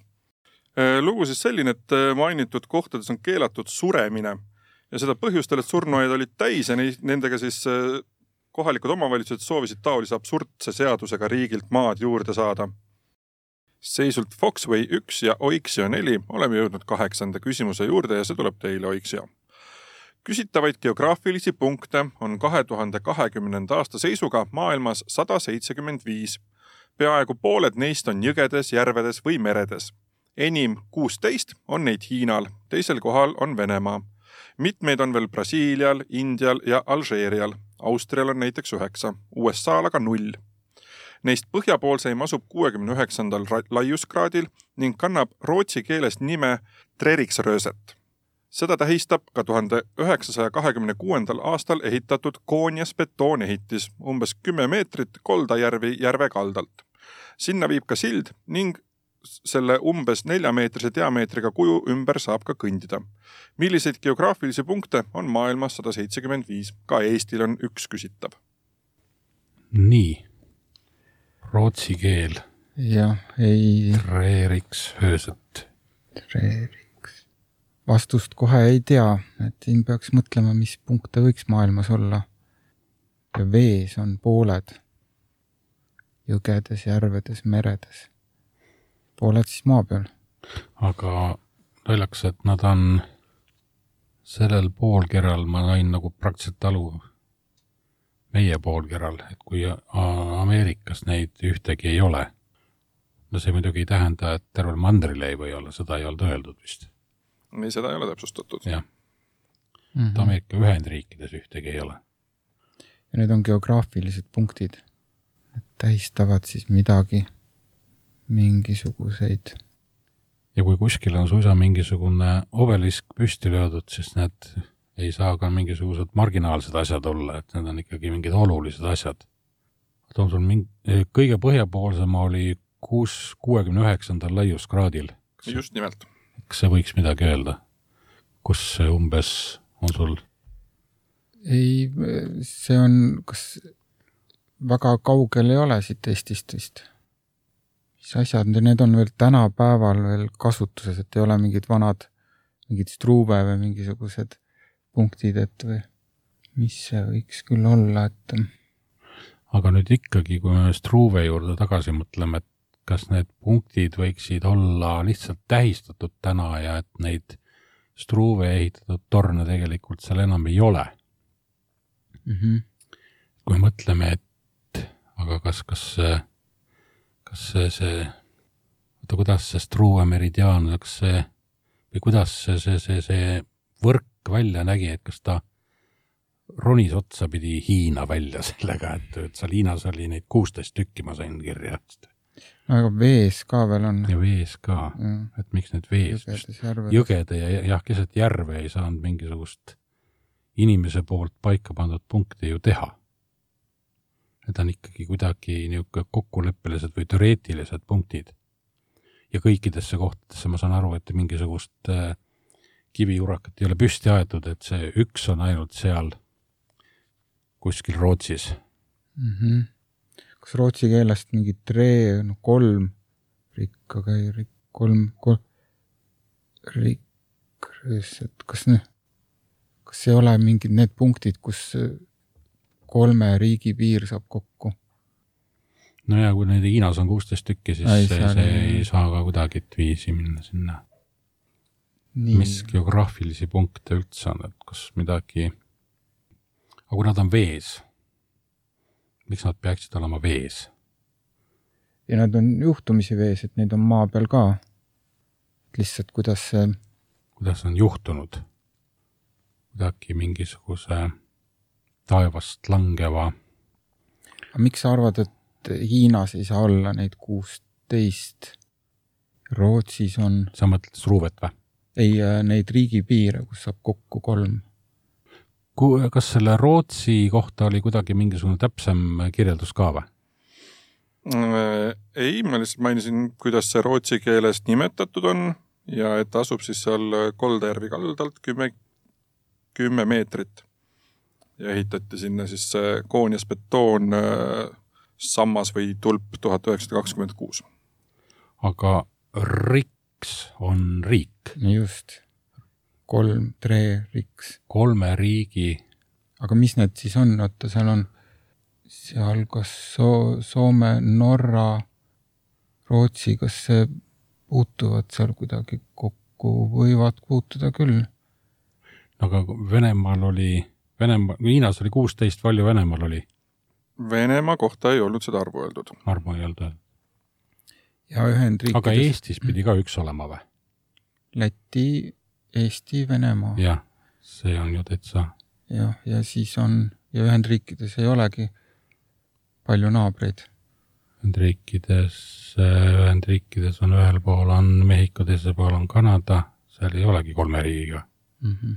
Äh, lugu siis selline, et mainitud kohtades on keelatud suremine ja seda põhjustel, et surnuaed olid täis ja neid, nendega siis kohalikud omavalitsused soovisid taolise absurdse seadusega riigilt maad juurde saada. seisult Foxway üks ja Oiksio neli oleme jõudnud kaheksanda küsimuse juurde ja see tuleb teile, Oiksio. Küsitavaid geograafilisi punkte on kahe tuhande kahekümnenda aasta seisuga maailmas sada seitsekümmend viis. peaaegu pooled neist on jõgedes, järvedes või meredes. enim, kuusteist, on neid Hiinal, teisel kohal on Venemaa mitmeid on veel Brasiilial, Indial ja Alžeerial Austrial on näiteks üheksa, USA-l aga null. Neist põhjapoolseim asub kuuekümne üheksandal laiuskraadil ning kannab rootsi keeles nime Treriksrööset. Seda tähistab ka tuhande üheksasaja kahekümne kuuendal aastal ehitatud Koonjas betoonehitis umbes kümme meetrit Koldajärvi järve kaldalt. sinna viib ka sild ning selle umbes neljameetrise diameetriga kuju ümber saab ka kõndida. milliseid geograafilisi punkte on maailmas sada seitsekümmend viis? ka Eestil on üks küsitav. nii, rootsi keel. jah, ei. Treriks, öösed. Treriks. Vastust kohe ei tea, et siin peaks mõtlema, mis punkte võiks maailmas olla. ja vees on pooled. jõgedes, järvedes, meredes pooled siis maa peal. aga naljakas, et nad on sellel poolkeral, ma sain nagu praktiliselt aru, meie poolkeral, et kui Ameerikas neid ühtegi ei ole, no see muidugi ei tähenda, et tervel mandril ei või olla, seda ei olnud öeldud vist. Ei, seda ei ole täpsustatud. jah mm -hmm., et Ameerika Ühendriikides ühtegi ei ole. ja need on geograafilised punktid, tähistavad siis midagi mingisuguseid. ja kui kuskil on suisa mingisugune obelisk püsti löödud, siis need ei saa ka mingisugused marginaalsed asjad olla, et need on ikkagi mingid olulised asjad. toon sul mingi, kõige põhjapoolsema oli kuus, kuuekümne üheksandal laiuskraadil. just nimelt. Kas see võiks midagi öelda? kus see umbes on sul? ei, see on, kas väga kaugel ei ole siit Eestist vist mis asjad, need on veel tänapäeval veel kasutuses, et ei ole mingid vanad, mingid Struve või mingisugused punktid, et või mis see võiks küll olla, et. aga nüüd ikkagi, kui me Struve juurde tagasi mõtleme, et kas need punktid võiksid olla lihtsalt tähistatud täna ja et neid Struve ehitatud torne tegelikult seal enam ei ole. mm. -hmm. kui mõtleme, et aga kas, kas, kas see, see, oota, kuidas see Struve meridiaan, kas see või kuidas see, see, see, see võrk välja nägi, et kas ta ronis otsapidi Hiina välja sellega, et, et seal Hiinas oli neid kuusteist tükki, ma sain kirja. Aga vees ka veel on. ja vees ka, et miks need vees, jõgede ja jah, keset järve ei saanud mingisugust inimese poolt paika pandud punkti ju teha. Need on ikkagi kuidagi niisugune kokkuleppelised või teoreetilised punktid. ja kõikidesse kohtadesse ma saan aru, et mingisugust äh, kiviurakat ei ole püsti aetud, et see üks on ainult seal kuskil Rootsis mm. -hmm. Kas rootsi keelest mingi tre, no kolm rikk, aga ei rikk, kolm, kolm, rikk, et kas need, kas ei ole mingid need punktid, kus kolme riigi piir saab kokku? no ja kui neid Hiinas on kuusteist tükki, siis ei, see, see ei, saa ka kuidagiviisi minna sinna. mis geograafilisi punkte üldse on, et kas midagi aga kui nad on vees, miks nad peaksid olema vees? ja nad on juhtumisi vees, et neid on maa peal ka. lihtsalt kuidas see kuidas on juhtunud? kuidagi mingisuguse taevast langeva. aga miks sa arvad, et Hiinas ei saa olla neid kuusteist? Rootsis on. sa mõtled Struvet või? ei, äh, neid riigipiire, kus saab kokku kolm kas selle Rootsi kohta oli kuidagi mingisugune täpsem kirjeldus ka või? Ei, ma lihtsalt mainisin, kuidas see rootsi keeles nimetatud on ja et asub siis seal Koldajärvi kaldalt kümme, kümme meetrit. ja ehitati sinna siis see koonias betoon äh, sammas või tulp tuhat üheksasada kakskümmend kuus. aga riks on riik? just kolm, tre, riks. kolme riigi. aga mis need siis on, oota, seal on seal kas So-, Soome, Norra, Rootsi, kas see puutuvad seal kuidagi kokku, võivad puutuda küll. aga Venemaal oli, Venemaa, Hiinas oli kuusteist, palju Venemaal oli? Venemaa kohta ei olnud seda arvu öeldud. arvu ei olnud öeldud. ja Ühendriikides. aga Eestis pidi ka üks olema või? Läti, Eesti, Venemaa. jah, see on ju täitsa. jah, ja siis on ja Ühendriikides ei olegi palju naabreid. Ühendriikides, Ühendriikides on ühel pool on Mehhiko, teisel pool on Kanada, seal ei olegi kolme riigiga mm. -hmm.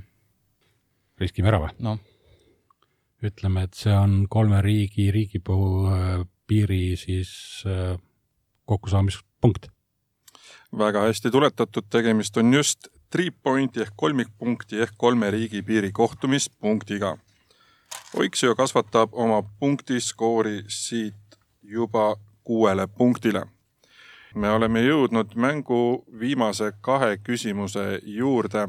riskime ära või? noh. ütleme, et see on kolme riigi, riigipuu äh, piiri siis äh, kokkusaamispunkt. väga hästi tuletatud, tegemist on just three pointi ehk kolmikpunkti ehk kolme riigi piiri kohtumispunktiga. Oiksio kasvatab oma punktiskoori siit juba kuuele punktile. me oleme jõudnud mängu viimase kahe küsimuse juurde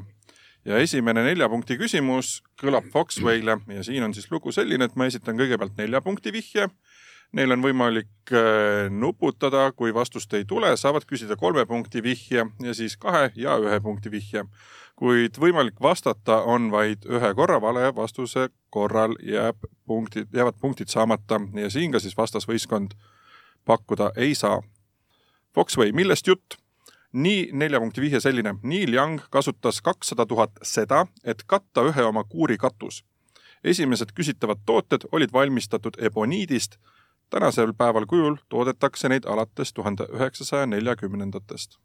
ja esimene nelja punkti küsimus kõlab Foxway'le ja siin on siis lugu selline, et ma esitan kõigepealt nelja punkti vihje Neil on võimalik äh, nuputada, kui vastust ei tule, saavad küsida kolme punkti vihje ja siis kahe ja ühe punkti vihje. kuid võimalik vastata on vaid ühe korra, vale vastuse korral jääb punktid, jäävad punktid saamata ja siin ka siis vastasvõistkond pakkuda ei saa. Foxway, millest jutt? nii nelja punkti vihje selline. Neil Young kasutas kakssada tuhat seda, et katta ühe oma kuuri katus. esimesed küsitavad tooted olid valmistatud eboniidist tänasel päeval kujul toodetakse neid alates tuhande üheksasaja neljakümnendatest.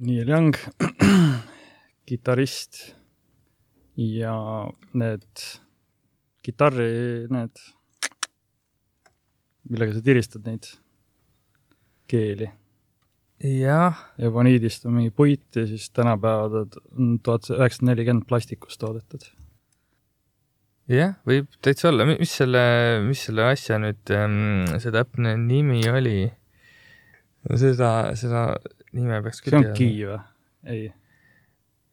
Neil Young, kitarrist ja need kitarri, need, millega sa tiristad neid keeli. jah. Eboniidist on mingi puit ja siis tänapäeval on tuhat üheksasada nelikümmend plastikust toodetud jah, võib täitsa olla, mis selle, mis selle asja nüüd ähm,, see täpne nimi oli? seda, seda nime peaks see on key või? ei.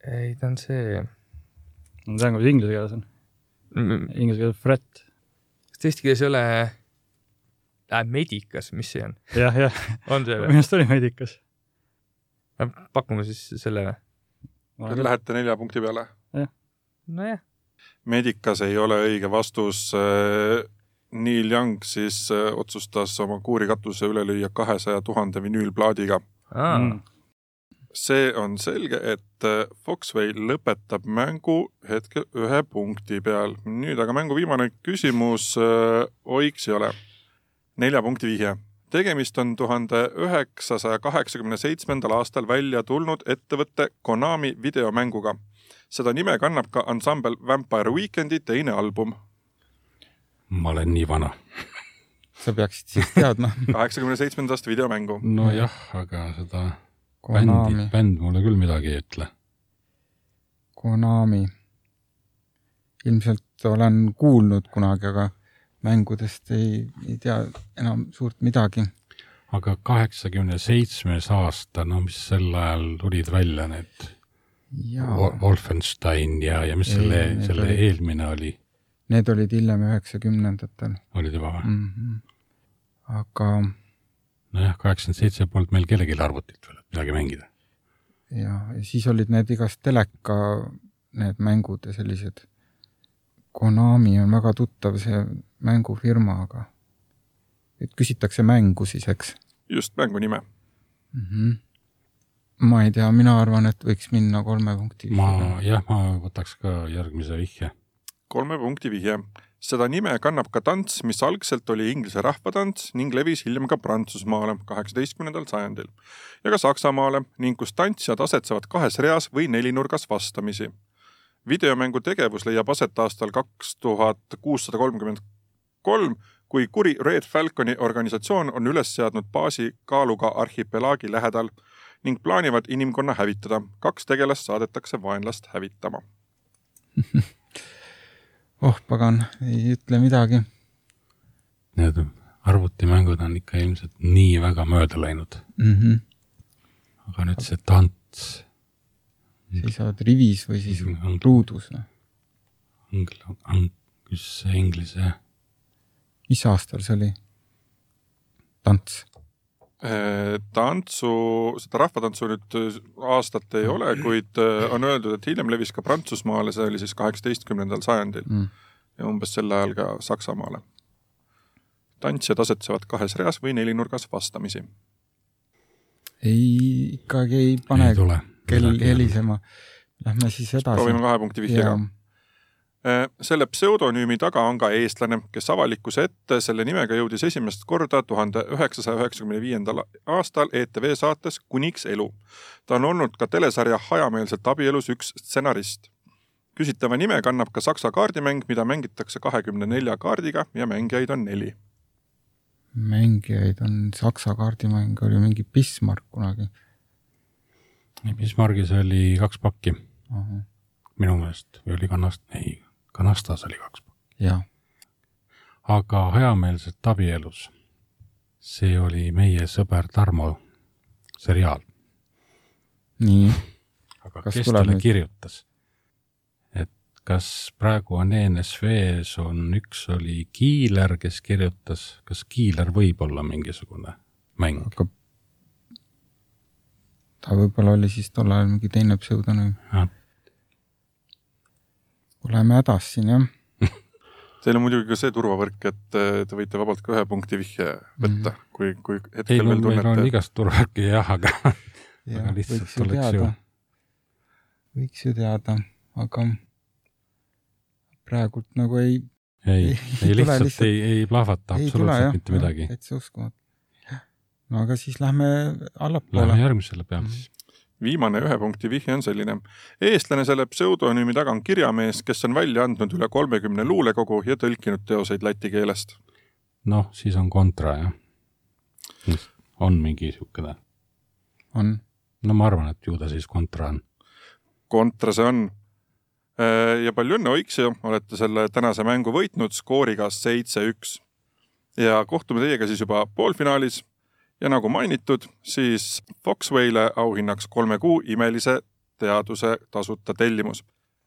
ei, ta on see. ma tean, kuidas inglise keeles on mm.. Inglise keeles fret. kas eesti keeles ei ole äh,, medikas, mis see on? jah, jah. on see või? minu arust oli medikas. pakume siis selle või? Lähete nelja punkti peale? nojah. Medikas ei ole õige vastus. Neil Young siis äh, otsustas oma kuurikatuse üle lüüa kahesaja tuhande vinüülplaadiga Mm. see on selge, et äh, Foxway lõpetab mängu hetkel ühe punkti peal. nüüd aga mängu viimane küsimus äh, Oiks ei ole. nelja punkti vihje. tegemist on tuhande üheksasaja kaheksakümne seitsmendal aastal välja tulnud ettevõtte Konami videomänguga. Seda nime kannab ka ansambel Vampire Weekendi teine album. ma olen nii vana. sa peaksid siis teadma kaheksakümne seitsmendast videomängu. nojah, aga seda Konami bändi, bänd mulle küll midagi ei ütle. Konami. ilmselt olen kuulnud kunagi, aga mängudest ei, ei tea enam suurt midagi. aga kaheksakümne seitsmes aasta, no mis sel ajal tulid välja need Wolfenstein ja, ja mis Ei, selle selle olid- eelmine oli, need olid hiljem üheksakümnendatel olid juba või? mm. -hmm. aga nojah, kaheksakümmend seitse polnud meil kellelgi arvutit veel, et midagi mängida. ja, ja siis olid need igast teleka, need mängud ja sellised. Konami on väga tuttav see mängufirma, aga et küsitakse mängu siis, eks just mängu nime. mm. -hmm. Ma ei tea, mina arvan, et võiks minna kolme punkti. ma, jah, ma võtaks ka järgmise vihje. kolme punkti vihje. seda nime kannab ka tants, mis algselt oli Inglise rahvatants ning levis hiljem ka Prantsusmaale kaheksateistkümnendal sajandil ja ka Saksamaale ning kus tantsijad asetsevad kahes reas või nelinurgas vastamisi. videomängu tegevus leiab aset aastal kaks tuhat kuussada kolmkümmend kolm, kui kuri Red Falconi organisatsioon on üles seadnud baasi kaaluga arhipelaagi lähedal ning plaanivad inimkonna hävitada. kaks tegelast saadetakse vaenlast hävitama oh pagan, ei ütle midagi. Need arvutimängud on ikka ilmselt nii väga mööda läinud, Mm -hmm. aga nüüd see tants, seisavad rivis või siis Mhm. ruudus. noh. angla-, kus see inglise, mis aastal see oli? tants. Eh, tantsu, seda rahvatantsu nüüd eh, aastat ei ole, kuid eh, on öeldud, et hiljem levis ka Prantsusmaale, see oli siis kaheksateistkümnendal sajandil Mm. ja umbes sel ajal ka Saksamaale. tantsijad asetsevad kahes reas või nelinurgas vastamisi. ei, ikkagi ei pane ei kell helisema. Lähme siis edasi. proovime kahe punkti vihjega. Eh, selle pseudonüümi taga on ka eestlane, kes avalikkuse ette selle nimega jõudis esimest korda tuhande üheksasaja üheksakümne viiendal aastal ETV saates Kuniks elu. ta on olnud ka telesarja Hajameelselt abielus üks stsenarist. küsitava nime kannab ka saksa kaardimäng, mida mängitakse kahekümne nelja kaardiga ja mängijaid on neli. mängijaid on saksa kaardimäng, oli mingi Bismarck kunagi. Bismarckis oli kaks pakki minu meelest või oli Kanast, ei, Kanastas oli kaks pakki. aga Hajameelselt abielus, see oli meie sõber Tarmo seriaal, nii, aga Kas kes talle nüüd? kirjutas? et kas praegu on ENSV-s on üks oli Kiiler, kes kirjutas, kas Kiiler võib olla mingisugune mäng? aga ta võib-olla oli siis tol ajal mingi teine pseudonüüm. Oleme hädas siin jah. Teil on muidugi ka see turvavõrk, et eh, te võite vabalt ka ühe punkti vihje võtta, kui, kui ei, hetkel veel meil on tunnete. igast turvavärki jah, aga jah Aga, lihtsalt võiks ju oleks teada ju-, võiks ju teada, aga praegult nagu ei, ei, Ei ei lihtsalt lihtsalt- ei, ei plahvata ei absoluutselt mitte, midagi. täitsa uskumatu. no aga siis lähme Lähme allapoole. järgmisele peale siis. Viimane ühe punkti vihje on selline. eestlane selle pseudonüümi taga on kirjamees, kes on välja andnud üle kolmekümne luulekogu ja tõlkinud teoseid läti keelest. noh, siis on kontra jah. on mingi siukene, on, no ma arvan, et ju ta siis kontra on. kontra see on. ja palju õnne, Oiksio, olete selle tänase mängu võitnud skooriga seitse-üks. ja kohtume teiega siis juba poolfinaalis ja nagu mainitud, siis Foxway'le auhinnaks kolme kuu imelise teaduse tasuta tellimus.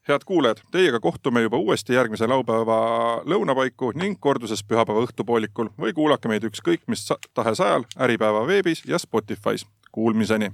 head kuulajad, teiega kohtume juba uuesti järgmise laupäeva lõunapaiku ning korduses pühapäeva õhtupoolikul või kuulake meid ükskõik mis tahes ajal Äripäeva veebis ja Spotify's. Kuulmiseni